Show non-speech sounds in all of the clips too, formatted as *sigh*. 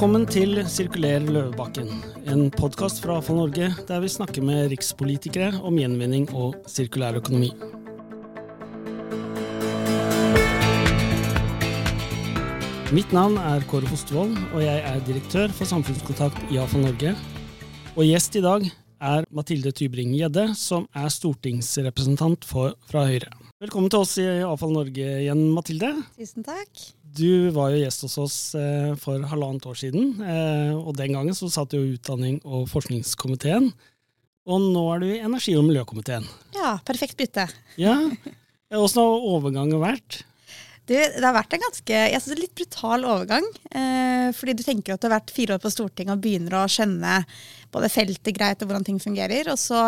Velkommen til Sirkuler Løvebakken, en podkast fra AFA Norge der vi snakker med rikspolitikere om gjenvinning og sirkulær økonomi. Mitt navn er Kåre Fostervold, og jeg er direktør for samfunnskontakt i AFA Norge. Og gjest i dag er Mathilde Tybring-Gjedde, som er stortingsrepresentant for, fra Høyre. Velkommen til oss i Avfall Norge igjen, Mathilde. Tusen takk. Du var jo gjest hos oss eh, for halvannet år siden, eh, og den gangen så satt jo utdanning- og forskningskomiteen. Og nå er du i energi- og miljøkomiteen. Ja, perfekt bytte. Ja, Åssen har overgangen vært? Du, det har vært en ganske jeg synes, litt brutal overgang. Eh, fordi du tenker at du har vært fire år på Stortinget og begynner å skjønne både feltet greit og hvordan ting fungerer. Og så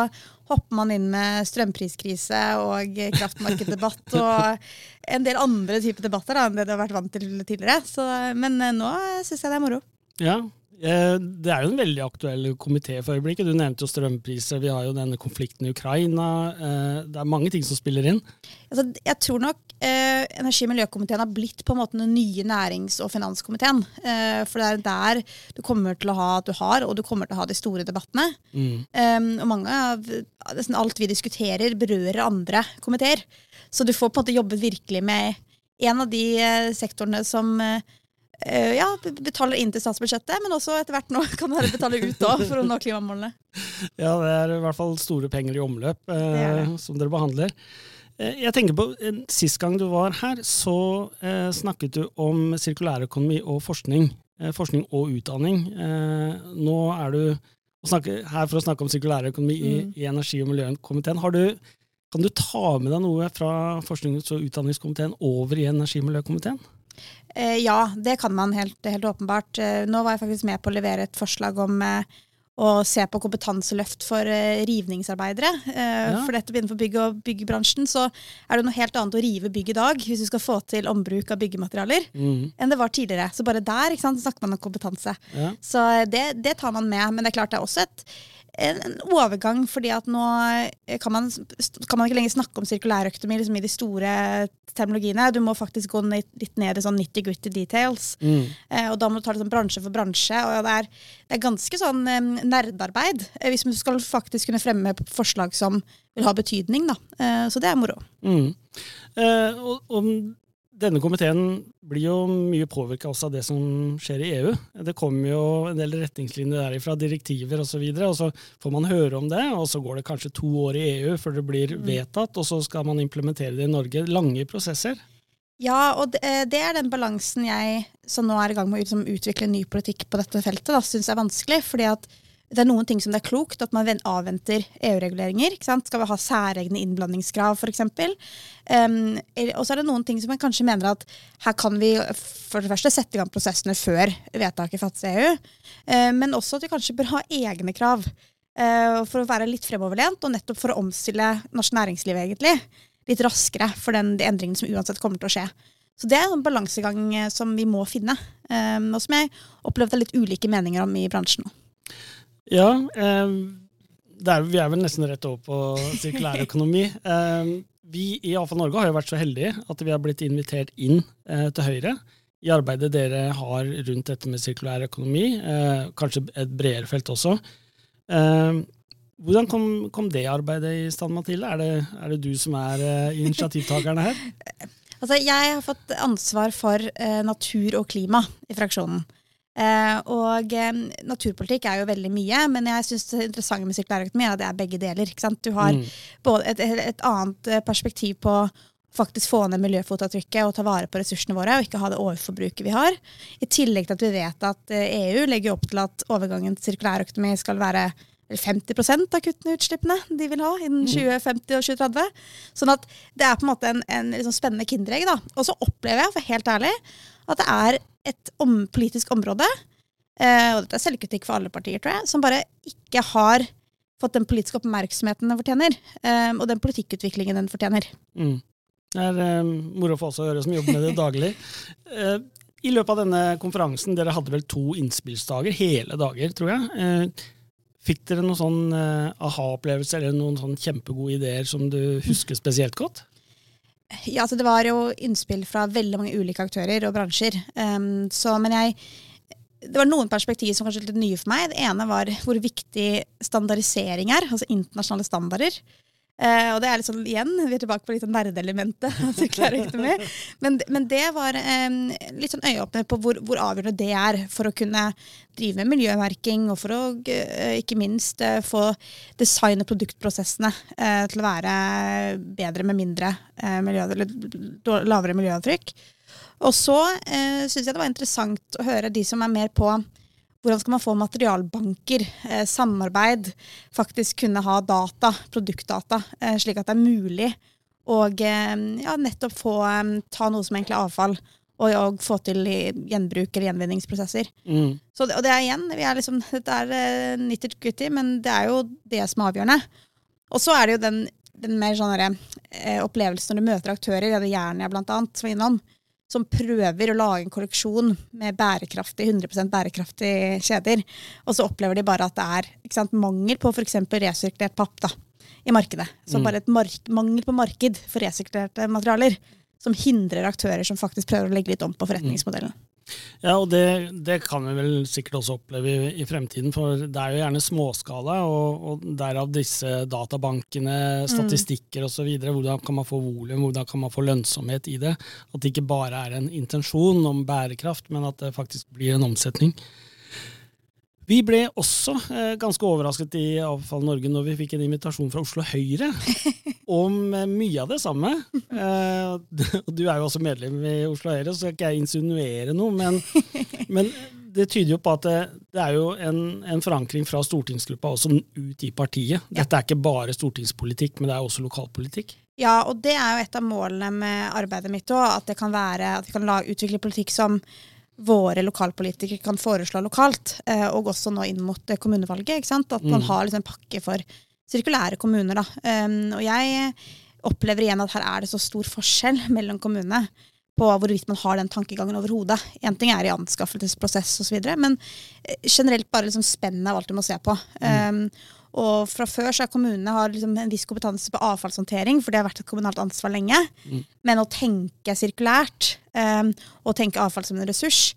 hopper man inn med strømpriskrise og kraftmarkeddebatt *laughs* og en del andre typer debatter da, enn det du har vært vant til tidligere. Så, men eh, nå syns jeg det er moro. Ja, det er jo en veldig aktuell komité for øyeblikket. Du nevnte jo strømpriser, vi har jo denne konflikten i Ukraina. Eh, det er mange ting som spiller inn. Altså, jeg tror nok eh, energi- og miljøkomiteen har blitt på en måte den nye nærings- og finanskomiteen. Eh, for det er der du kommer til å ha at du har, og du kommer til å ha de store debattene. Mm. Um, og mange av nesten alt vi diskuterer, berører andre komiteer. Så du får på en måte jobbet virkelig med en av de eh, sektorene som eh, ja, betaler inn til statsbudsjettet, men også etter hvert nå *laughs* kan dere betale ut da, for å nå klimamålene. Ja, det er i hvert fall store penger i omløp eh, er det. som dere behandler. Eh, Jeg tenker på, eh, Sist gang du var her, så eh, snakket du om sirkulærøkonomi og forskning. Eh, forskning og utdanning. Eh, nå er du snakke, her for å snakke om sirkulærøkonomi i, Mm. i energi- og miljøkomiteen. Har du, kan du ta med deg noe fra forsknings- og utdanningskomiteen over i energi- og miljøkomiteen? Eh, ja, det kan man helt, helt åpenbart. Eh, nå var jeg faktisk med på å levere et forslag om eh, å se på kompetanseløft for rivningsarbeidere. Ja. For dette innenfor bygg- og byggebransjen så er det noe helt annet å rive bygg i dag, hvis du skal få til ombruk av byggematerialer, Mm. enn det var tidligere. Så bare der sant, snakker man om kompetanse. Ja. Så det, det tar man med. Men det er klart det er også et, en, overgang, fordi at nå eh, kan man, kan man ikke lenger snakke om sirkulærøkonomi liksom i de store terminologiene. Du må faktisk gå ned, litt ned i sånn nitty-gritty details. Mm. Eh, og da må du ta det sånn bransje for bransje. Og det er, det er ganske sånn eh, nerdarbeid hvis man skal faktisk kunne fremme forslag som vil ha betydning. Da. Eh, så det er moro. Mm. Eh, og, og denne komiteen blir jo mye påvirka også av det som skjer i EU. Det kommer jo en del retningslinjer derifra, direktiver osv., og, så videre, og så får man høre om det, og så går det kanskje to år i EU før det blir vedtatt, og så skal man implementere det i Norge. Lange prosesser. Ja, og det, eh, det er den balansen jeg som nå er i gang med å liksom, utvikle ny politikk på dette feltet, da, syns er vanskelig. fordi at det er noen ting som det er klokt at man avventer EU-reguleringer. Skal vi ha særegne innblandingskrav, f.eks.? Um, og så er det noen ting som man kanskje mener at her kan vi for det første sette i gang prosessene før vedtaket fattes i EU. uh, men også at vi kanskje bør ha egne krav. Uh, for å være litt fremoverlent, og nettopp for å omstille norsk næringsliv egentlig litt raskere for den, de endringene som uansett kommer til å skje. Så det er en balansegang eh, som vi må finne, um, og som jeg opplevde litt ulike meninger om i bransjen. Ja, eh, er, vi er vel nesten rett over på sirkulærøkonomi. *laughs* Eh, vi i AFA Norge har jo vært så heldige at vi har blitt invitert inn eh, til Høyre i arbeidet dere har rundt dette med sirkulær økonomi, eh, kanskje et bredere felt også. Eh, hvordan kom, kom det arbeidet i stand, Mathilde? Er det, er det du som er eh, initiativtakerne her? *laughs* Altså, jeg har fått ansvar for eh, natur og klima i fraksjonen. Eh, og eh, naturpolitikk er jo veldig mye, men jeg synes det interessante med sirkulærøkonomi er at det er begge deler. Du har Mm. både et, et annet eh, perspektiv på faktisk få ned miljøfotavtrykket og ta vare på ressursene våre, og ikke ha det overforbruket vi har. I tillegg til at vi vet at EU legger opp til at overgangen til sirkulærøkonomi skal være 50 av kuttene i utslippene de vil ha innen 2050 og 2030. Sånn at det er på en måte en, en sånn spennende kinderegg. Og så opplever jeg, for helt ærlig, at det er et om, politisk område, eh, og dette er selvkritikk for alle partier, tror jeg, som bare ikke har fått den politiske oppmerksomheten den fortjener, eh, og den politikkutviklingen den fortjener. Mm. Det er eh, moro for oss å høre som jobber med det daglig. *laughs* Eh, I løpet av denne konferansen, dere hadde vel to innspillsdager, hele dager, tror jeg. Eh, fikk dere noen sånn eh, aha-opplevelse eller noen sånn kjempegode ideer som du husker spesielt godt? Ja, altså Det var jo innspill fra veldig mange ulike aktører og bransjer. Um, så, men jeg det var noen perspektiver som kanskje er litt nye for meg. Det ene var hvor viktig standardisering er, altså internasjonale standarder. Eh, og det er litt sånn, igjen, vi er tilbake på litt sånn nerdeelementet. *laughs* Men, men, det var eh, litt sånn øyeåpner på hvor, hvor, avgjørende det er for å kunne drive med miljømerking, og for å eh, ikke minst eh, få designe produktprosessene eh, til å være bedre med mindre miljø, eller lavere miljøavtrykk. Og så eh, syns jeg det var interessant å høre de som er mer på hvordan skal man få materialbanker, eh, samarbeid, faktisk kunne ha data, produktdata, eh, slik at det er mulig å eh, ja, nettopp få eh, ta noe som egentlig er avfall, og, og, få til gjenbruk eller gjenvinningsprosesser. Mm. Så og det er igjen, vi er liksom, dette er uh, nitty gritty, men det er jo det som er avgjørende. Og så er det jo den, den mer sånn opplevelsen når du møter aktører, det er Jernia blant annet, som var innom, som prøver å lage en kolleksjon med bærekraftig, 100% bærekraftige kjeder. Og så opplever de bare at det er sant, mangel på f.eks. resirkulert papp da, i markedet. Så mm. bare et mark mangel på marked for resirkulerte materialer som hindrer aktører som faktisk prøver å legge litt om på forretningsmodellen. Mm. Ja, og det, det, kan vi vel sikkert også oppleve i, i, fremtiden, for det er jo gjerne småskala, og, og derav disse databankene, statistikker mm. statistikker osv. Hvordan kan man få volum, hvordan kan man få lønnsomhet i det? At det ikke bare er en intensjon om bærekraft, men at det faktisk blir en omsetning. Vi ble også eh, ganske overrasket i Avfall Norge når vi fikk en invitasjon fra Oslo Høyre *laughs* om eh, mye av det samme. Eh, *laughs* du er jo også medlem i Oslo Høyre, så skal ikke jeg insinuere noe, men, *laughs* men det tyder jo på at det, det er jo en, en, forankring fra stortingsgruppa også ut i partiet. Dette er ikke bare stortingspolitikk, men det er også lokalpolitikk. Ja, og det er jo et av målene med arbeidet mitt òg, at, det kan være, at vi kan utvikle politikk som våre lokalpolitikere kan foreslå lokalt, eh, og også nå inn mot eh, kommunevalget. At man mm. har liksom en pakke for sirkulære kommuner. Da. Um, og jeg opplever igjen at her er det så stor forskjell *laughs* mellom kommunene på hvorvidt man har den tankegangen overhodet. Én ting er i anskaffelsesprosess osv., men eh, generelt bare liksom spennet av alt du må se på. Mm. Um, og fra før så har kommunene har liksom en viss kompetanse på avfallshåndtering, for det har vært et kommunalt ansvar lenge. Mm. Men å tenke sirkulært, um, og tenke avfall som en ressurs,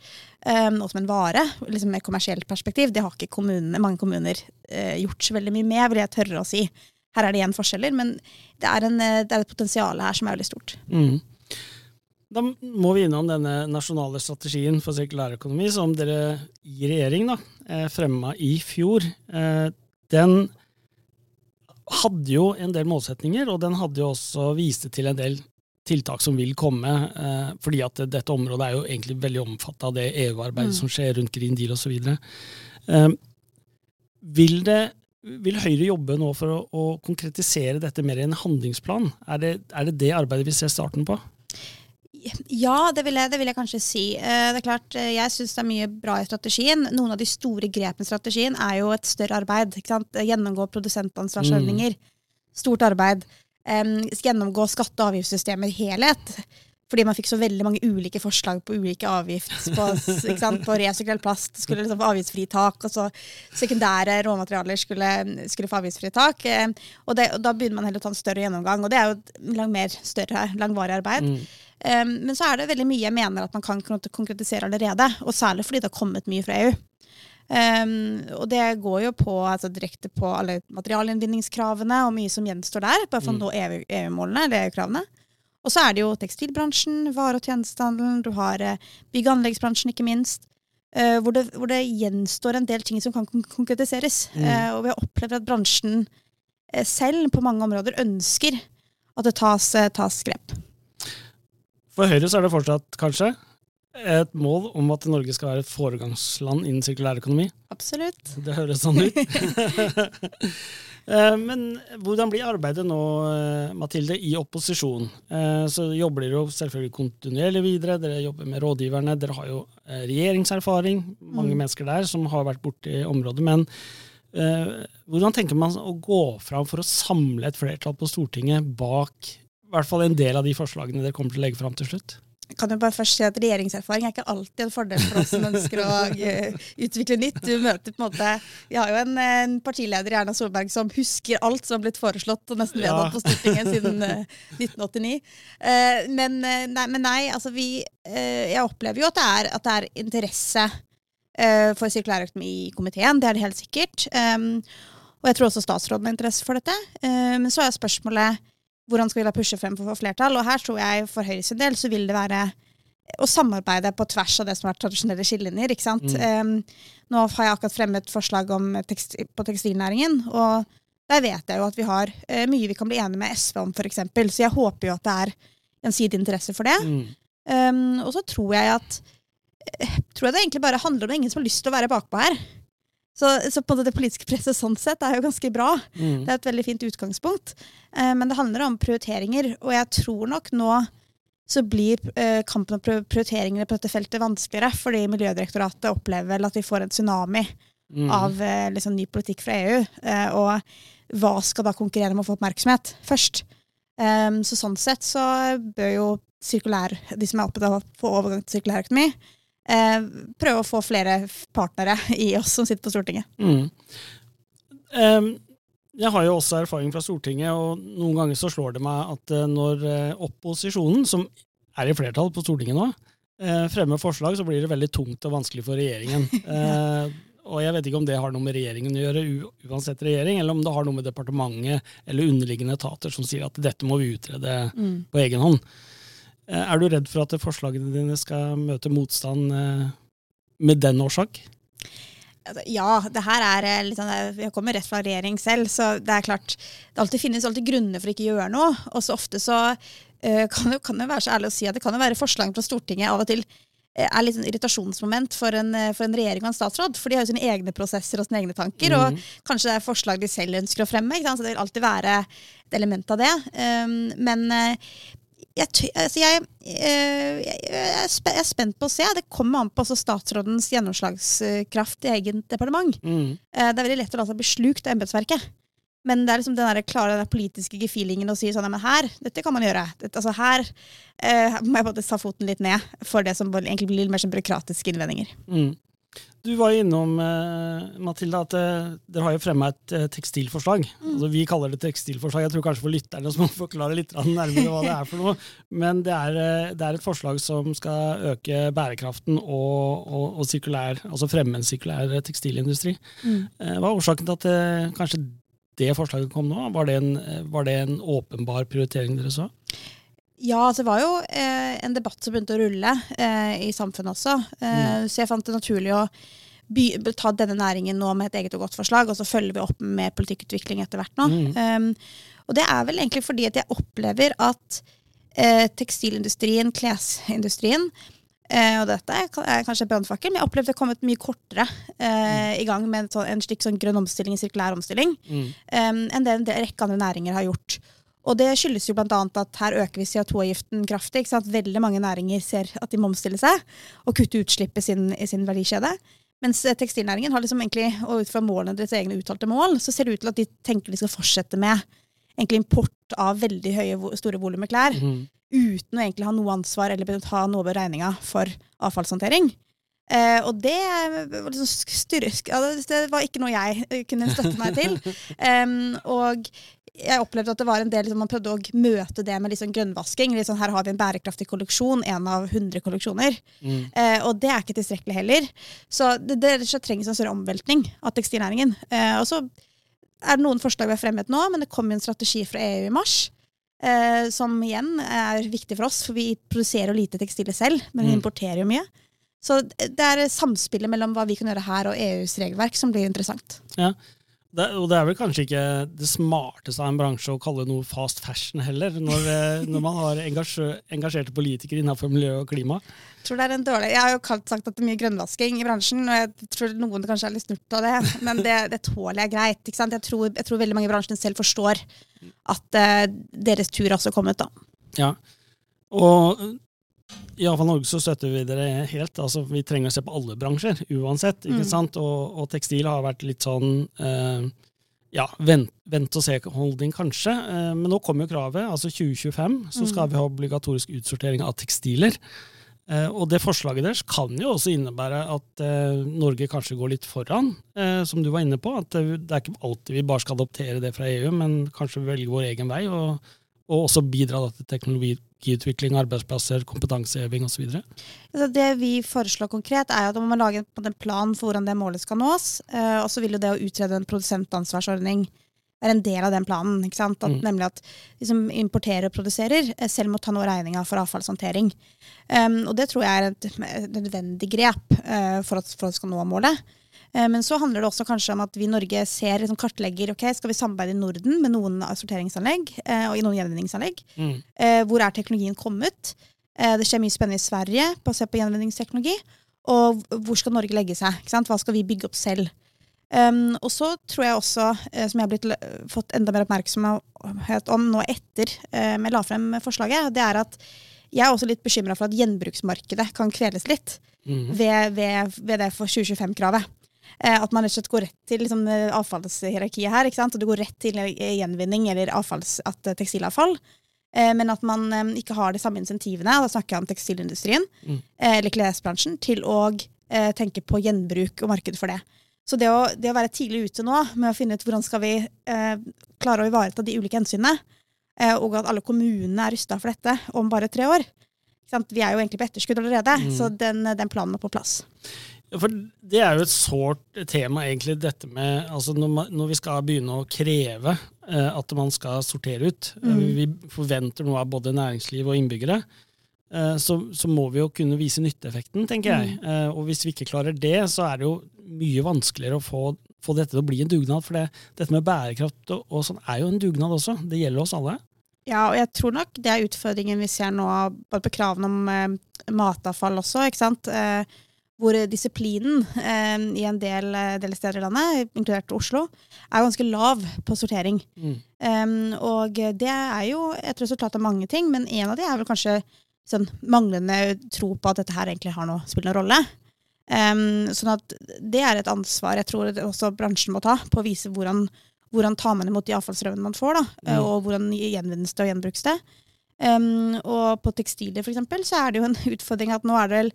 um, og som en vare, liksom med kommersielt perspektiv, det har ikke kommunene, mange kommuner uh, gjort så veldig mye med, vil jeg tørre å si. Her er det igjen forskjeller, men det er, en, det er et potensial her som er veldig stort. Mm. Da må vi innom denne nasjonale strategien for sirkulærøkonomi som dere i regjering da, eh, fremma i fjor. Eh, den hadde jo en del målsetninger, og den hadde jo også vist til en del tiltak som vil komme. Eh, fordi at dette området er jo egentlig veldig omfatta av det EU-arbeidet mm. som skjer rundt Green Deal osv. Vil, vil Høyre jobbe nå for å, å, konkretisere dette mer i en handlingsplan? Er det, er det det arbeidet vi ser starten på? Ja, det vil, jeg, det vil, jeg, kanskje si. Eh, det er klart, eh, Jeg syns det er mye bra i strategien. Noen av de store grepene i strategien er jo et større arbeid. Gjennomgå produsentansvarsordninger. Mm. Stort arbeid. Gjennomgå skatte- og avgiftssystemer i helhet. Fordi man fikk så veldig mange ulike forslag på ulike avgifter på, på resirkulert plast skulle liksom få avgiftsfritak, og så sekundære råmaterialer skulle, skulle få avgiftsfritak. tak og, det, og, da begynner man heller å ta en større gjennomgang, og det er jo et langt mer større, langvarig arbeid. Mm. Um, men så er det veldig mye jeg mener at man kan konkretisere allerede, og særlig fordi det har kommet mye fra EU. Um, og det går jo på, altså direkte på alle materialinnvinningskravene og mye som gjenstår der, bare for å mm. nå EU-målene eller EU-kravene. Og så er det jo tekstilbransjen, vare- og tjenestehandelen, du har uh, bygg- og anleggsbransjen, ikke minst. Uh, hvor, det, hvor, det, gjenstår en del ting som kan konkretiseres. Mm. Uh, og vi har opplevd at bransjen selv på mange områder ønsker at det tas, tas grep. For Høyre så er det fortsatt kanskje et mål om at Norge skal være et foregangsland innen sirkulær økonomi. Absolutt. Det høres sånn ut. *laughs* Eh, men hvordan blir arbeidet nå, eh, Mathilde, i opposisjon? Eh, så jobber dere jo selvfølgelig kontinuerlig videre. Dere jobber med rådgiverne. Dere har jo regjeringserfaring, mange mm. mennesker der som har vært borti området. Men hvordan tenker man å gå fram for å samle et flertall på Stortinget bak hvert fall en del av de forslagene dere kommer til å legge fram til slutt? Jeg kan jo bare først si at Regjeringserfaring er ikke alltid en fordel for oss som ønsker å uh, utvikle nytt. Du møter på en måte, Vi har jo en, en partileder i Erna Solberg som husker alt som har blitt foreslått og nesten vedtatt ja. på Stortinget siden uh, 1989. Uh, men, nei, men, nei, altså vi Jeg opplever jo at det er, at det er interesse eh, for sirkulærøkonomi i komiteen. Det er det helt sikkert. Um, og jeg tror også statsråden har interesse for dette. Men så er spørsmålet hvordan skal vi da pushe frem for flertall. Og her tror jeg for Høyres del så vil det være å samarbeide på tvers av det som har vært tradisjonelle skillelinjer. ikke sant? Mm. Um, nå har jeg akkurat fremmet forslag om tekst, på tekstilnæringen. og der vet jeg jo at vi har uh, mye vi kan bli enige med SV om, f.eks. Så jeg håper jo at det er gjensidig interesse for det. Mm. Um, og så tror jeg at uh, tror jeg det egentlig bare handler om ingen som har lyst til å være bakpå her. Så, så på det politiske presset sånn sett er jo ganske bra. Mm. Det er et veldig fint utgangspunkt. Eh, men det handler om prioriteringer, og jeg tror nok nå så blir eh, kampen om prioriteringene på dette feltet vanskeligere, fordi Miljødirektoratet opplever vel at vi får en tsunami mm. av eh, liksom, ny politikk fra EU. Eh, og hva skal da konkurrere med å få oppmerksomhet først? Um, så sånn sett så bør jo sirkulær, de som er opptatt av å få overgang til sirkulærøkonomi, eh, prøve å få flere partnere i oss som sitter på Stortinget. Mm. Um, jeg har jo også erfaring fra Stortinget, og noen ganger så slår det meg at eh, når eh, opposisjonen, som er i flertall på Stortinget nå, eh, fremmer forslag, så blir det veldig tungt og vanskelig for regjeringen. ja. *laughs* Og jeg vet ikke om det har noe med regjeringen å gjøre, uansett regjering, eller om det har noe med departementet eller underliggende etater som sier at dette må vi utrede mm. på egen hånd. Er du redd for at forslagene dine skal møte motstand med den årsak? Altså, ja, det her er eh, litt sånn, Jeg kommer rett fra regjering selv, så det er klart Det alltid finnes alltid grunner for å ikke gjøre noe. Og så ofte så *laughs* kan, det, kan det være så ærlig å si at det kan jo være forslag fra Stortinget av og til er litt sånn irritasjonsmoment for en, for en, regjering og en statsråd. For de har jo sine egne prosesser og sine egne tanker. Mm. Og kanskje det er forslag de selv ønsker å fremme. Så det vil alltid være et element av det. Um, men jeg, altså jeg, eh, jeg, jeg, er spent på å se. Det kommer an på statsrådens gjennomslagskraft i eget departement. Mm. Eh, det er veldig lett å la seg bli slukt av embetsverket. Men det er liksom den der, klare den politiske gefeelingen å si sånn, men her, dette kan man gjøre. Dette, altså her eh, må jeg bare ta foten litt ned for det som egentlig blir litt mer byråkratiske innvendinger. Mm. Du var jo innom uh, Mathilde, at uh, dere har jo fremma et uh, tekstilforslag. Mm. Altså, vi kaller det tekstilforslag. Jeg tror kanskje for lytterne som må forklare litt nærmere hva det er for noe. *laughs* Men det er, det er et forslag som skal øke bærekraften og, og, og sirkulær, altså fremme en sirkulær tekstilindustri. Mm. Hva er årsaken til at det, kanskje det forslaget kom nå? Var det en, var det en åpenbar prioritering dere så? Ja, altså, det var jo eh, en debatt som begynte å rulle eh, i samfunnet også. Eh, mm. Så jeg fant det naturlig å by, ta denne næringen nå med et eget og godt forslag, og så følger vi opp med politikkutvikling etter hvert nå. Mm. Um, og det er vel egentlig fordi at jeg opplever at eh, tekstilindustrien, klesindustrien Uh, og dette er kanskje brannfakkel, men jeg opplevde det kommet mye kortere uh, mm. i gang med en, sånn, en slik sånn grønn omstilling, en sirkulær omstilling, mm. um, enn det en rekke andre næringer har gjort. Og det skyldes jo bl.a. at her øker vi CO2-avgiften kraftig. Veldig mange næringer ser at de må omstille seg og kutte utslipp i sin, i sin verdikjede. Mens eh, tekstilnæringen har liksom egentlig, og ut fra målene deres egne uttalte mål, så ser det ut til at de tenker de skal fortsette med egentlig import av veldig høye, store volum med klær. Mm. Uten å egentlig ha noe ansvar eller ha noe på regninga for avfallshåndtering. Eh, og det var, liksom styrk, ja, det var ikke noe jeg eh, kunne støtte meg til. *laughs* um, og jeg opplevde at det var en del liksom, Man prøvde å møte det med liksom grønnvasking. Liksom, her har vi en bærekraftig kolleksjon, en av 100 kolleksjoner. Mm. Eh, og det er ikke tilstrekkelig heller. Så det, det, det trengs en større omveltning av tekstilnæringen. Eh, og så er det noen forslag vi har fremmet nå, men det kom jo en strategi fra EU i mars. Eh, som igjen er viktig for oss, for vi produserer jo lite tekstiler selv, men vi mm. importerer jo mye. Så det er samspillet mellom hva vi kan gjøre her og EUs regelverk som blir interessant. Ja, det, og det er vel kanskje ikke det smarteste av en bransje å kalle noe fast fashion heller, når, eh, når man har engasjerte politikere innenfor miljø og klima. Jeg tror det er en dårlig, jeg har jo kalt sagt at det er mye grønnvasking i bransjen, og jeg tror noen kanskje er litt snurt av det, men det, det tåler jeg greit. Jeg tror, jeg, tror, veldig mange i bransjen selv forstår at uh, deres tur også er kommet. da. Ja, og i Avfall Norge så støtter vi dere helt. altså Vi trenger å se på alle bransjer, uansett. ikke mm. sant? Og, og, tekstil har vært litt sånn eh, ja, vent, vent og se-holdning, kanskje. Eh, men nå kommer jo kravet. altså 2025 så skal mm. vi ha obligatorisk utsortering av tekstiler. Eh, og det forslaget deres kan jo også innebære at eh, Norge kanskje går litt foran, eh, som du var inne på. At det, det er ikke alltid vi bare skal adoptere det fra EU, men kanskje velge vår egen vei. og og også bidra til teknologiutvikling, arbeidsplasser, kompetanseheving osv.? Altså det vi foreslår konkret, er at man må lage en plan for hvordan det målet skal nås. Eh, og så vil jo det å utrede en produsentansvarsordning være en del av den planen. ikke sant? At, mm. Nemlig at de som importerer og produserer, eh, selv må ta noe regninga for avfallshåndtering. Um, og det tror jeg er et nødvendig grep uh, for, at, for at vi skal nå målet. Uh, men så handler det også kanskje om at vi i Norge ser, liksom, kartlegger ok, skal vi samarbeide i Norden med noen sorteringsanlegg uh, og i noen gjenvinningsanlegg. Mm. hvor er teknologien kommet? det skjer mye spennende i Sverige se på gjenvinningsteknologi. Og hvor skal Norge legge seg? Hva skal vi bygge opp selv? Um, og så tror jeg også, som jeg har blitt, fått enda mer oppmerksomhet om nå etter um, jeg la frem forslaget, det er at jeg er også litt bekymra for at gjenbruksmarkedet kan kveles litt mm. ved, ved, ved, det for 2025-kravet. Uh, at man rett og slett går rett til liksom, avfallshierarkiet her. ikke sant? Og du går rett til gjenvinning eller avfalls, at, tekstilavfall. Men at man ikke har de samme insentivene, og da snakker jeg om tekstilindustrien mm. eller klesbransjen, til å tenke på gjenbruk og marked for det. Så det å, det å, være tidlig ute nå med å finne ut hvordan skal vi eh, klare å ivareta de ulike hensynene, eh, og at alle kommunene er rusta for dette om bare tre år Vi er jo egentlig på etterskudd allerede, mm. så den, den, planen må på plass. For Det er jo et sårt tema, egentlig, dette med altså når, man, når vi skal begynne å kreve eh, at man skal sortere ut. Mm. Vi forventer noe av både næringsliv og innbyggere. Eh, så, så, må vi jo kunne vise nytteeffekten, tenker jeg. Mm. Eh, og hvis vi ikke klarer det, så er det jo mye vanskeligere å få, få dette til å bli en dugnad. For det, dette med bærekraft og, og, sånn er jo en dugnad også. Det gjelder oss alle. Ja, og jeg tror nok det er utfordringen vi ser nå, både på kravene om eh, matavfall også. ikke sant? Eh, hvor disiplinen eh, i en del, eh, del, steder i landet, inkludert Oslo, er ganske lav på sortering. Mm. Um, og det er jo et resultat av mange ting, men en av de er vel kanskje sånn, manglende tro på at dette her egentlig har noe, spiller noen rolle. Um, sånn at det er et ansvar jeg tror også bransjen må ta, på å vise hvordan, hvordan tar man imot de avfallsstrømmene man får, da, mm. og hvordan gjenvinnes det og gjenbruks det. Um, og på tekstiler for eksempel, så er det jo en *laughs* utfordring at nå er det vel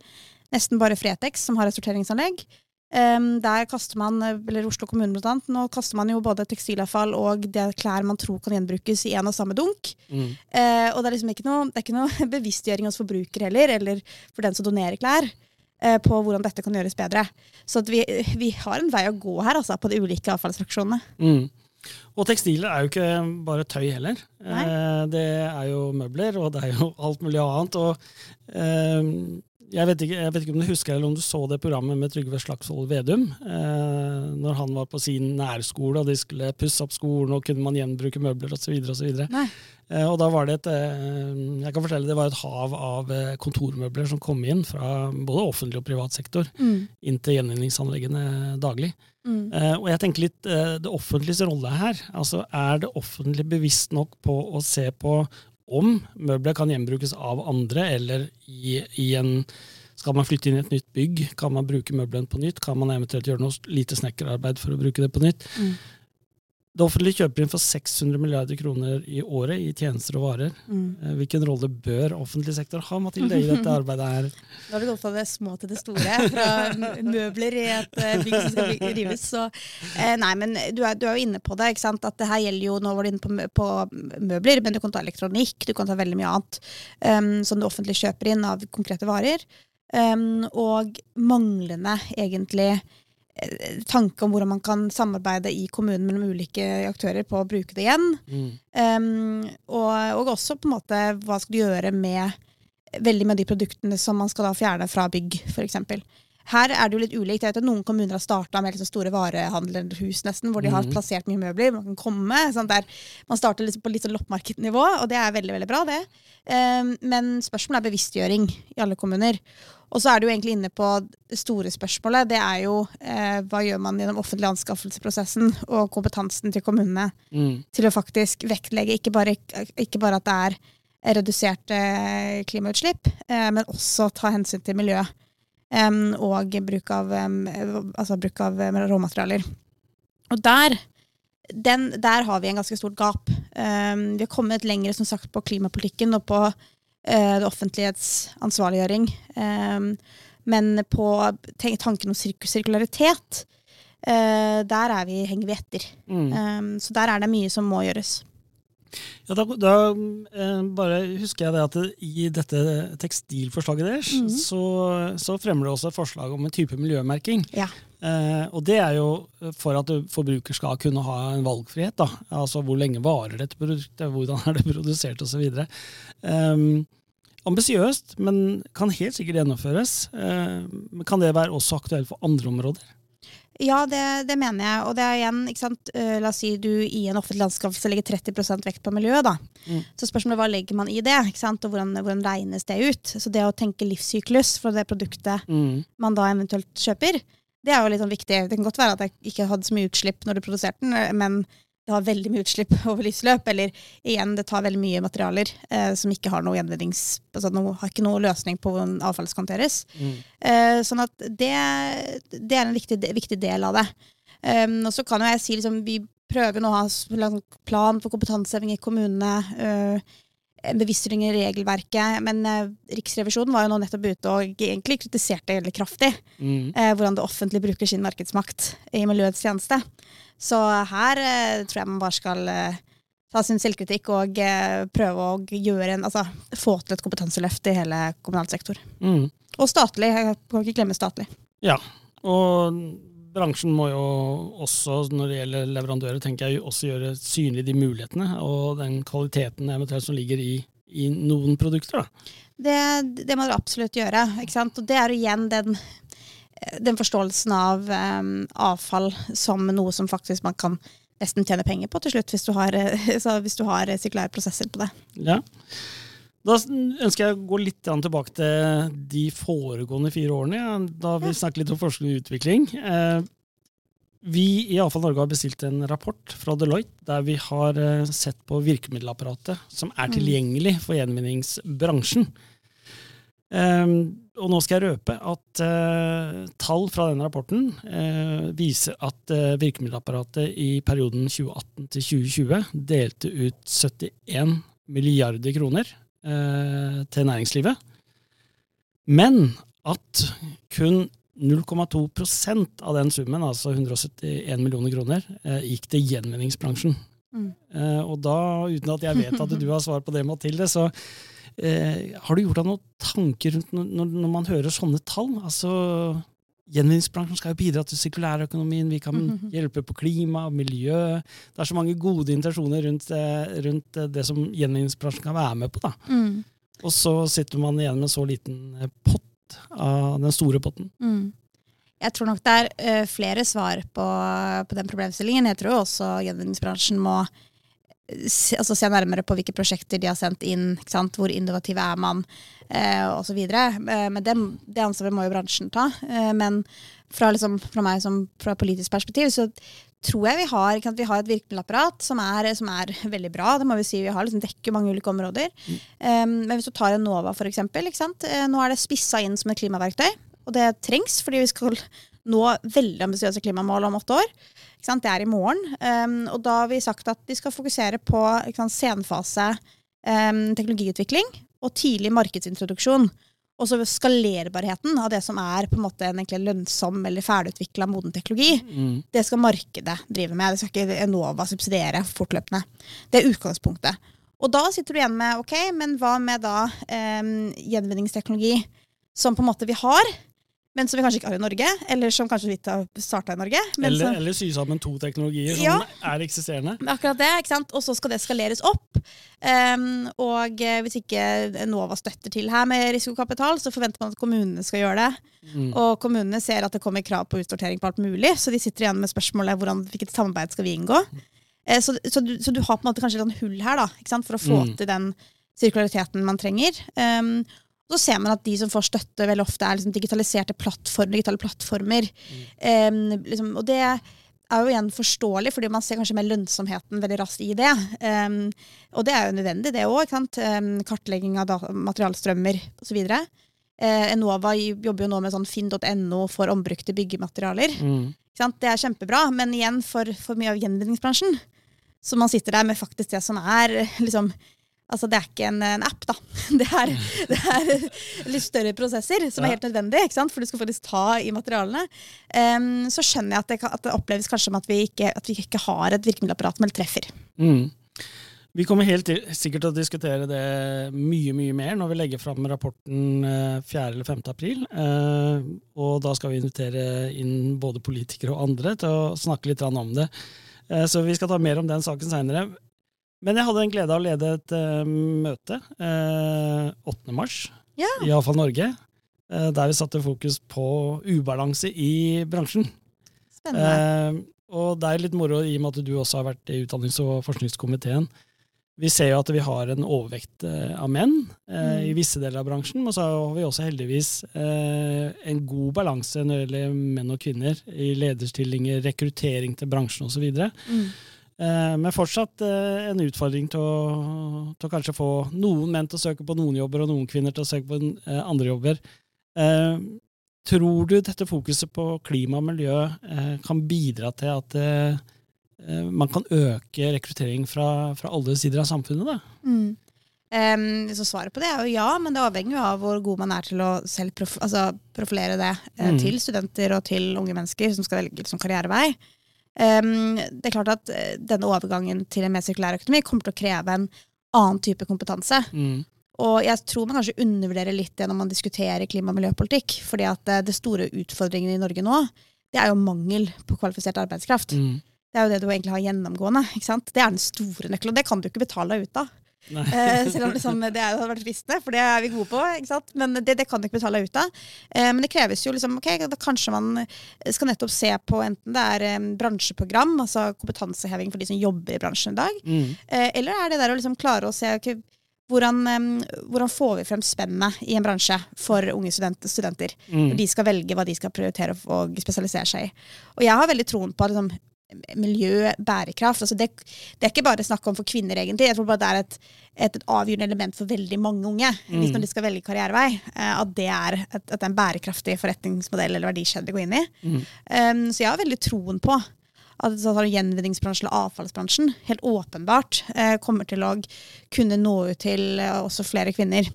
nesten bare Fretex som har et sorteringsanlegg. Um, der kaster man, eller Oslo kommune blant annet, nå kaster man jo både tekstilavfall og det klær man tror kan gjenbrukes i en og samme dunk. Mm. Uh, og det er liksom ikke noe, det er ikke noe *laughs* bevisstgjøring hos forbruker heller, eller for den som donerer klær. Eh, på hvordan dette kan gjøres bedre. Så vi, vi, har en vei å gå her altså, på de ulike avfallsfraksjonene. Mm. Og tekstiler er jo ikke bare tøy heller. Eh, det er jo møbler, og det er jo *laughs* alt mulig annet. Og, eh, jeg, vet ikke, jeg, vet ikke, om du husker eller om du så det programmet med Trygve Slagsvold Vedum. Eh, når han var på sin nærskole og de skulle pusse opp skolen og kunne man gjenbruke møbler osv. Eh, og da var det et eh, jeg kan fortelle det var et hav av eh, kontormøbler som kom inn fra både offentlig og privat sektor mm. inn til gjenvinningsanleggene daglig. Mm. Og jeg tenker litt det offentliges rolle her. altså Er det offentlig bevisst nok på å se på om møbler kan gjenbrukes av andre, eller i, i en skal man flytte inn i et nytt bygg? Kan man bruke møblene på nytt? Kan man eventuelt gjøre noe lite snekkerarbeid for å bruke det på nytt? Mm. Det offentlige kjøper inn for 600 milliarder kroner i året i tjenester og varer. Mm. Eh, hvilken rolle bør offentlig sektor ha Mathilde, i dette arbeidet her? *laughs* Nå har du gått fra det små til det store, fra møbler i et eh, bygg som skal rives. Så, eh, nei, men du er, du er, jo inne på det. ikke sant? At det her gjelder jo, Nå var du inne på, på møbler, men du kan ta elektronikk, du kan ta veldig mye annet um, som det offentlige kjøper inn av konkrete varer. Um, og manglende egentlig tanke om hvordan man kan samarbeide i kommunen mellom ulike aktører på å bruke det igjen. Mm. Um, og, og, også på en måte hva skal du gjøre med veldig med de produktene som man skal da fjerne fra bygg, f.eks. Her er det jo litt ulikt. Jeg vet at Noen kommuner har starta med liksom store varehandlerhus, nesten, hvor de har mm. plassert mye møbler. Man kan komme, sånn der Man starter liksom på litt sånn loppmarkednivå, og det er veldig veldig bra. det. Um, men spørsmålet er bevisstgjøring i alle kommuner. Og så er du egentlig inne på det store spørsmålet. Det er jo eh, hva gjør man gjennom offentlig anskaffelsesprosessen og kompetansen til kommunene mm. til å faktisk vektlegge ikke bare, ikke bare at det er reduserte klimautslipp, eh, men også ta hensyn til miljø og bruk av, altså bruk av råmaterialer. Og der, den, der, har vi en ganske stort gap. Vi har kommet lenger som sagt, på klimapolitikken og på Eh, det offentlighets ansvarliggjøring. Ehm, men på tanken om sirkularitet, der der vi, henger vi etter. Mm. Ehm, så der er det mye som må gjøres. Ja, da, da eh, bare husker jeg det at i dette tekstilforslaget deres, Mhm. så, så fremmer det også et forslag om en type miljømerking. Ja. Eh, og det er jo for at forbruker skal kunne ha en valgfrihet. da. Altså hvor lenge varer dette produktet, hvordan er det produsert osv. Um, Ambisiøst, men kan helt sikkert gjennomføres. Eh, men kan det være også aktuelt for andre områder? Ja, det, det mener jeg. Og det er igjen, ikke sant? eh, la oss si du i en offentlig anskaffelse legger 30% vekt på miljøet. da. Mm. Så spørsmålet hva legger man i det, ikke sant? og hvordan, hvordan regnes det ut? Så det å tenke livssyklus for det produktet Mm. man da eventuelt kjøper, det er jo litt sånn viktig. Det kan godt være at jeg ikke hadde så mye utslipp når du produserte den, men det har veldig mye utslipp *laughs* over livsløp. Eller igjen, det tar veldig mye materialer eh, som ikke har noe gjenvinnings... Altså noe, har ikke noe løsning på hvordan avfall skal håndteres. Mm. Eh, sånn at det, det er en viktig, viktig del av det. Um, og så kan jo jeg si liksom, vi prøver nå å ha en plan for kompetanseheving i kommunene. Uh, en bevisstgjøring i regelverket. Men uh, Riksrevisjonen var jo nå nettopp ute og egentlig kritiserte veldig kraftig Mm. uh, hvordan det offentlige bruker sin markedsmakt i miljøets tjeneste. Så her eh, tror jeg man bare skal eh, ta sin selvkritikk og eh, prøve å gjøre en, altså, få til et kompetanseløft i hele kommunal sektor. Mm. Og statlig. Jeg kan ikke glemme statlig. Ja, Og bransjen må jo også, når det gjelder leverandører, tenker jeg, også gjøre synlig de mulighetene og den kvaliteten eventuelt som ligger i, i noen produkter. Da. Det, det må dere absolutt gjøre. Ikke sant? Og det er igjen den, den forståelsen av um, avfall som noe som faktisk man kan nesten tjene penger på til slutt, hvis du har, eh, *laughs* hvis du har eh, sirkulære prosesser på det. Ja. Da ønsker jeg å gå litt tilbake til de foregående fire årene, da vi snakket litt om forskning og utvikling. Eh, vi i Avfall Norge har bestilt en rapport fra Deloitte der vi har sett på virkemiddelapparatet som er Mm. tilgjengelig for gjenvinningsbransjen. Eh, og nå skal jeg røpe at eh, tall fra denne rapporten eh, viser at eh, virkemiddelapparatet i perioden 2018 til 2020 delte ut 71 milliarder kroner til næringslivet. Men at kun 0,2% av den summen, altså 171 millioner kroner, gikk til gjenvinningsbransjen. Mm. Og da, uten at jeg vet at du har svar på det, Mathilde, så eh, har du gjort deg noen tanker rundt når, når- man hører sånne tall? Altså, Gjenvinningsbransjen skal jo bidra til sirkulærøkonomien, vi kan Mhm. hjelpe på klima og miljø. Det er så mange gode intensjoner rundt, eh, rundt eh, det som gjenvinningsbransjen kan være med på. da. Mm. Og så sitter man igjen med en så liten pott av den store potten. Mm. Jeg tror nok det er flere svar på, på den problemstillingen. Jeg tror også gjenvinningsbransjen må altså se nærmere på hvilke prosjekter de har sendt inn, hvor innovativ er man, eh, osv. Eh, men det, det ansvaret må jo bransjen ta. Eh, men fra, liksom, fra meg som fra politisk perspektiv så tror jeg vi har, vi har et virkemiddelapparat som som er veldig bra. Det må vi si, Vi har liksom dekker mange ulike områder. Eh, men hvis du tar Enova, eksempel. Eh, nå er det spissa inn som et klimaverktøy. Og det trengs, fordi vi skal nå veldig ambisiøse klimamål om åtte år. Det er i morgen. Um, og da har vi sagt at de skal fokusere på sant, senfase um, teknologiutvikling og tidlig markedsintroduksjon. Og så skalerbarheten av det som er på en måte en lønnsom eller ferdigutvikla moden teknologi. Mm. Det skal markedet drive med. Det skal ikke Enova subsidiere fortløpende. Det er utgangspunktet. Og da sitter du igjen med ok, men hva med da um, gjenvinningsteknologi som på en måte vi har, men som vi kanskje ikke har i Norge, eller som kanskje vi ikke har starta i Norge. Men Eller, så, eller sy sammen to teknologier som Ja. er eksisterende. akkurat det, ikke sant? Og så skal det skaleres opp. Um, og eh, hvis ikke Enova støtter til her med risikokapital, så forventer man at kommunene skal gjøre det. Mm. Og kommunene ser at det kommer krav på utsortering på alt mulig, så de sitter igjen med spørsmålet hvordan, hvilket samarbeid skal vi inngå. Eh, så, så, du, så du har på en måte kanskje et hull her da, for å få Mm. til den sirkulariteten man trenger. Um, så ser man at de som får støtte, veldig ofte er liksom digitaliserte plattformer, digitale plattformer. Um, liksom, og det er jo igjen forståelig, fordi man ser kanskje mer lønnsomheten veldig raskt i det. Um, og det er jo nødvendig, det òg. Um, kartlegging av materialstrømmer osv. Uh, Enova jobber jo nå med sånn finn.no for ombrukte byggematerialer. Mm. Det er kjempebra, men igjen for, for mye av gjenvinningsbransjen. Så man sitter der med faktisk det som er liksom Altså Det er ikke en, en app, da. *laughs* Det er, det er litt større prosesser som er helt nødvendig, for du skal faktisk ta i materialene. Um, så skjønner jeg at det, at det oppleves kanskje som at vi ikke, at vi ikke har et virkemiddelapparat som treffer. Mm. Vi kommer helt til, sikkert til å diskutere det mye mye mer når vi legger fram rapporten 4. eller 5. april. Og da skal vi invitere inn både politikere og andre til å snakke litt om det. Så vi skal ta mer om den saken seinere. Men jeg hadde en glede av å lede et møte 8. mars, ja. Avfall Norge, der vi satte fokus på ubalanse i bransjen. Spennende. Og det er litt moro i og med at du også har vært i utdannings- og forskningskomiteen. Vi ser jo at vi har en overvekt eh, av menn eh, mm. i visse deler av bransjen, men så har vi også heldigvis eh, en god balanse når det gjelder menn og kvinner i lederstillinger, rekruttering til bransjen osv. Mm. Eh, men fortsatt eh, en utfordring til å, til å, kanskje få noen menn til å søke på noen jobber, og noen kvinner til å søke på eh, andre jobber. Tror du dette fokuset på klima og miljø kan bidra til at man kan øke rekruttering fra, fra, alle sider av samfunnet? Da? Mm. Um, så svaret på det er jo ja, men det avhenger jo av hvor god man er til å selv prof altså profilere det mm. til studenter og til unge mennesker som skal velge som karrierevei. Det er klart at denne overgangen til en mer sirkulær økonomi kommer til å kreve en annen type kompetanse. Mm. Og jeg tror man kanskje undervurderer litt det når man diskuterer klima- og miljøpolitikk. fordi at eh, det store utfordringen i Norge nå, det er jo mangel på kvalifisert arbeidskraft. Mm. Det er jo det du egentlig har gjennomgående. ikke sant? Det er den store nøkkelen. Det kan du ikke betale deg ut av. eh, selv om liksom, det hadde vært fristende, for det er vi gode på. Men det, det kan du ikke betale deg ut av. Eh, men det kreves jo liksom, ok, da kanskje man skal nettopp se på enten det er eh, bransjeprogram, altså kompetanseheving for de som jobber i bransjen i dag, mm. eh, eller er det der å liksom klare å se okay, hvordan, hvordan, får vi frem spennet i en bransje for unge studenter? studenter mm. Når de skal velge hva de skal prioritere og spesialisere seg i. Og jeg har veldig troen på liksom, miljø, bærekraft. Altså det, det, er ikke bare snakk om for kvinner, egentlig. Jeg tror bare det er et, et, et avgjørende element for veldig mange unge. Mm. Hvis når de skal velge karrierevei. Eh, at det er, et, at det er en bærekraftig forretningsmodell eller verdikjede å går inn i. Mm. Um, så jeg har veldig troen på at gjenvinningsbransjen og avfallsbransjen helt åpenbart uh, kommer til å kunne nå ut til uh, også flere kvinner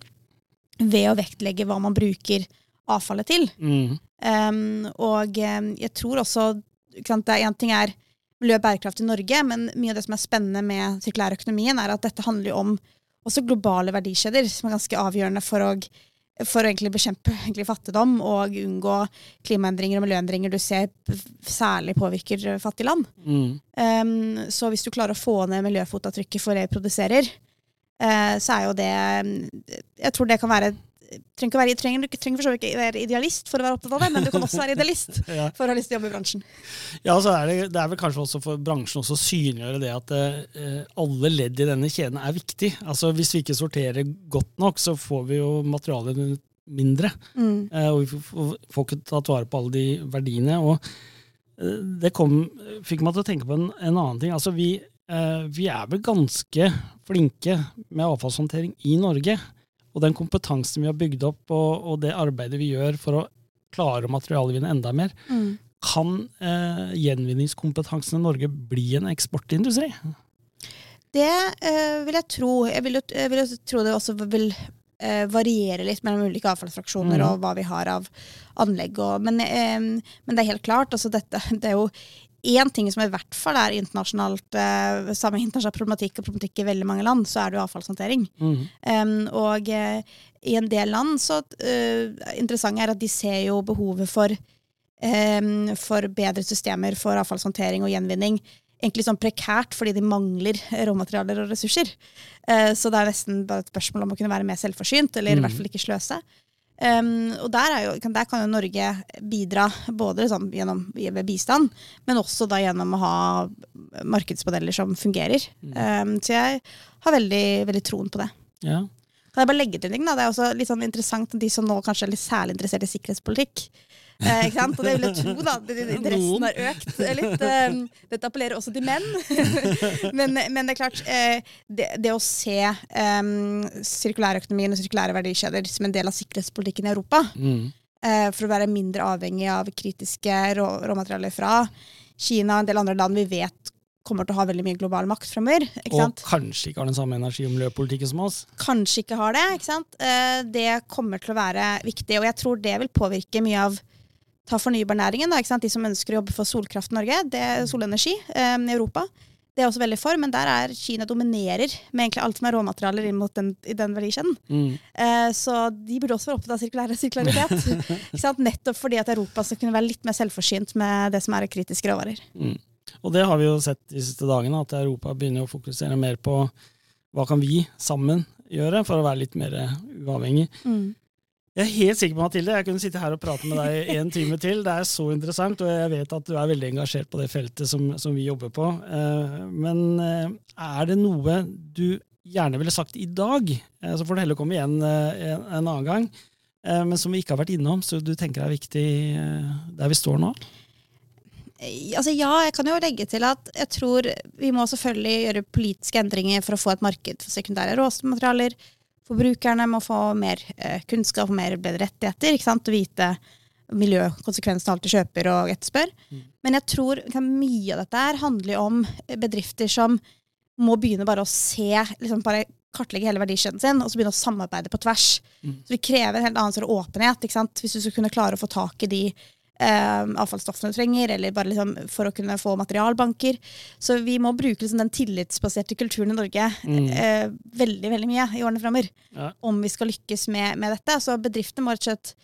ved å vektlegge hva man bruker avfallet til. Mm. Um, og um, jeg tror også sant, det er En ting er miljø og bærekraft i Norge, men mye av det som er spennende med sirkulærøkonomien, er at dette handler om også globale verdikjeder, som er ganske avgjørende for å for å egentlig bekjempe *laughs* egentlig fattigdom og unngå klimaendringer og miljøendringer du ser særlig påvirker fattige land. Mm. Um, så hvis du klarer å få ned miljøfotavtrykket for det du produserer, uh, så er jo det Jeg tror det kan være trenger ikke være, trenger, trenger for så vidt ikke være idealist for å være opptatt av det, men du kan også være idealist *laughs* ja. for å ha lyst til å jobbe i bransjen. Ja, så er det, det er vel kanskje også for bransjen å synliggjøre det at eh, alle ledd i denne kjeden er viktig. Altså Hvis vi ikke sorterer godt nok, så får vi jo materialet mindre. Mm. Eh, og vi får, får ikke tatt vare på alle de verdiene. og eh, det kom, fikk meg til å tenke på en, en annen ting. Altså vi, eh, vi er vel ganske flinke med avfallshåndtering i Norge og den kompetansen vi har bygd opp, og, og det arbeidet vi gjør for å klare å materialvinne enda mer, mm. kan eh, gjenvinningskompetansen i Norge bli en eksportindustri? Det eh, vil jeg tro. Jeg vil, jeg vil tro det også vil eh, variere litt mellom ulike avfallsfraksjoner mm. og hva vi har av anlegg. Og, men, eh, men, det er helt klart. Altså dette, det er jo én ting som i hvert fall er internasjonalt eh, samme internasjonal problematikk og problematikk i veldig mange land, så er det jo avfallshåndtering. Mm. Um, og eh, i en del land så uh, interessant er at de ser jo behovet for, um, for bedre systemer for avfallshåndtering og gjenvinning egentlig sånn prekært fordi de mangler råmaterialer og ressurser. Uh, så det er nesten bare et spørsmål om å kunne være mer selvforsynt, eller mm. i hvert fall ikke sløse. Um, og der, jo, der, kan jo Norge bidra både liksom, gjennom, ved bistand, men også da gjennom å ha markedsmodeller som fungerer. Mm. Um, så jeg har veldig, veldig troen på det. Ja. Kan jeg bare legge til en ting? da? Det er også litt sånn interessant de som nå kanskje er litt særlig interessert i sikkerhetspolitikk. Eh, ikke sant? Og det vil jeg tro, da. Interessen har økt litt. Eh, dette appellerer også til menn. *laughs* men, men, det er klart, eh, det, det, å se um, sirkulærøkonomien og sirkulære verdikjeder som en del av sikkerhetspolitikken i Europa, mm. eh, for å være mindre avhengig av kritiske rå, råmaterialer fra Kina og en del andre land vi vet kommer til å ha veldig mye global makt fremover. Og kanskje ikke har den samme energi- og miljøpolitikken som oss. Kanskje ikke har det. ikke sant? Eh, det kommer til å være viktig, og jeg tror det vil påvirke mye av ta fornybarnæringen, da, de som ønsker å jobbe for solkraft i Norge, det er solenergi um, i Europa. Det er også veldig for, men der er Kina dominerer med egentlig alt som er råmaterialer inn mot den, i den verdikjeden. Mm. Eh, så de burde også være opptatt av sirkulær sirkularitet. *laughs* Nettopp fordi at Europa skal kunne være litt mer selvforsynt med det som er kritiske råvarer. Mm. Og det har vi jo sett de siste dagene, at Europa begynner å fokusere mer på hva kan vi sammen gjøre for å være litt mer uavhengig. Mm. Jeg er helt sikker på, Mathilde, jeg kunne sitte her og prate med deg en time til. Det er så interessant, og jeg vet at du er veldig engasjert på det feltet som, som vi jobber på. Eh, men eh, er det noe du gjerne ville sagt i dag, eh, så får det heller komme igjen en, en annen gang, men som vi ikke har vært innom, så du tenker er viktig der vi står nå? Altså ja, jeg kan jo legge til at jeg tror vi må selvfølgelig gjøre politiske endringer for å få et marked for sekundære råmaterialer Forbrukerne må få mer eh, kunnskap og mer bedre rettigheter. ikke sant? Å vite miljøkonsekvensene av alt de kjøper og etterspør. Mm. Men jeg tror mye av dette her handler om bedrifter som må begynne bare å se liksom bare kartlegge hele verdikjeden sin og så begynne å samarbeide på tvers. Mm. Så Vi krever en helt annen sort åpenhet. ikke sant? Hvis du skal kunne klare å få tak i de eh, avfallsstoffene du trenger, eller bare liksom for å kunne få materialbanker. Så vi må bruke liksom den tillitsbaserte kulturen i Norge mm. eh, veldig veldig mye i årene framover. Ja. Om vi skal lykkes med, med dette. Så bedriftene må rett og slett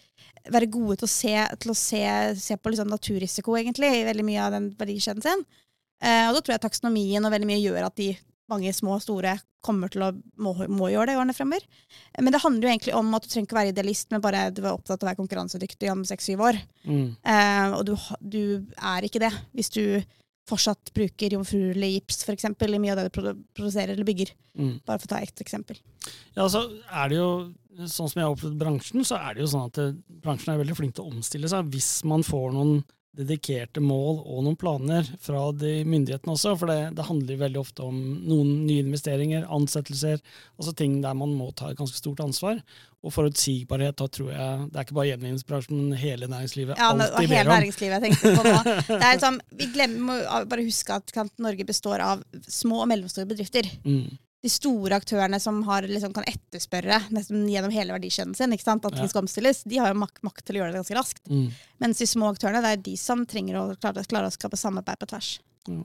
være gode til å se, til å se, se på liksom naturrisiko, egentlig, i veldig mye av den verdikjeden sin. Eh, og da tror jeg taksonomien og veldig mye gjør at de mange små og store kommer til å må, må gjøre det i årene fremover. Men det handler jo egentlig om at du trenger ikke være idealist, men bare du er opptatt av å være konkurransedyktig om seks-syv år. Mm. Eh, og du, du, er ikke det hvis du fortsatt bruker jomfruelig gips for eksempel, i mye av det du produserer eller bygger. Mm. Bare for å ta ett eksempel. Ja, så er det jo, Sånn som jeg har opplevd bransjen, så er det jo sånn at eh, bransjen er veldig flink til å omstille seg hvis man får noen dedikerte mål og noen planer fra de myndighetene også. For det, det handler veldig ofte om noen nye investeringer, ansettelser, altså ting der man må ta et ganske stort ansvar. Og forutsigbarhet, da tror jeg Det er ikke bare gjenvinningsbransjen, men hele næringslivet. Ja, alltid og hele næringslivet jeg tenkte på nå. *laughs* Det er liksom, vi glemmer, må bare huske at Norge består av små og mellomstore bedrifter. Mm de store aktørene som har, liksom, kan etterspørre nesten gjennom hele verdikjeden sin ikke sant? at ting skal omstilles, de har jo makt, makt, til å gjøre det ganske raskt. Mm. Mens de små aktørene det er de som trenger å klare, klare å skape samarbeid på tvers. Mm.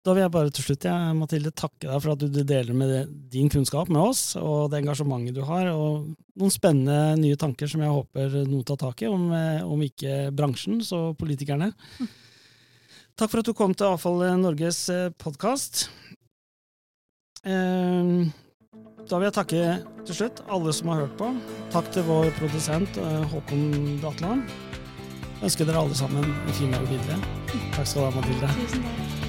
Da vil jeg bare til slutt, ja, Mathilde, takke deg for at du deler med det, din kunnskap med oss, og det engasjementet du har, og noen spennende nye tanker som jeg håper noen tar tak i, om, om ikke bransjen, så politikerne. Mm. Takk for at du kom til Avfall Norges eh, podkast. Ehm, da vil jeg takke til slutt alle som har hørt på. Takk til vår produsent eh, Håkon Dateland Ønsker dere alle sammen en fin dag videre. Takk skal du ha, Mathilde. Tusen takk.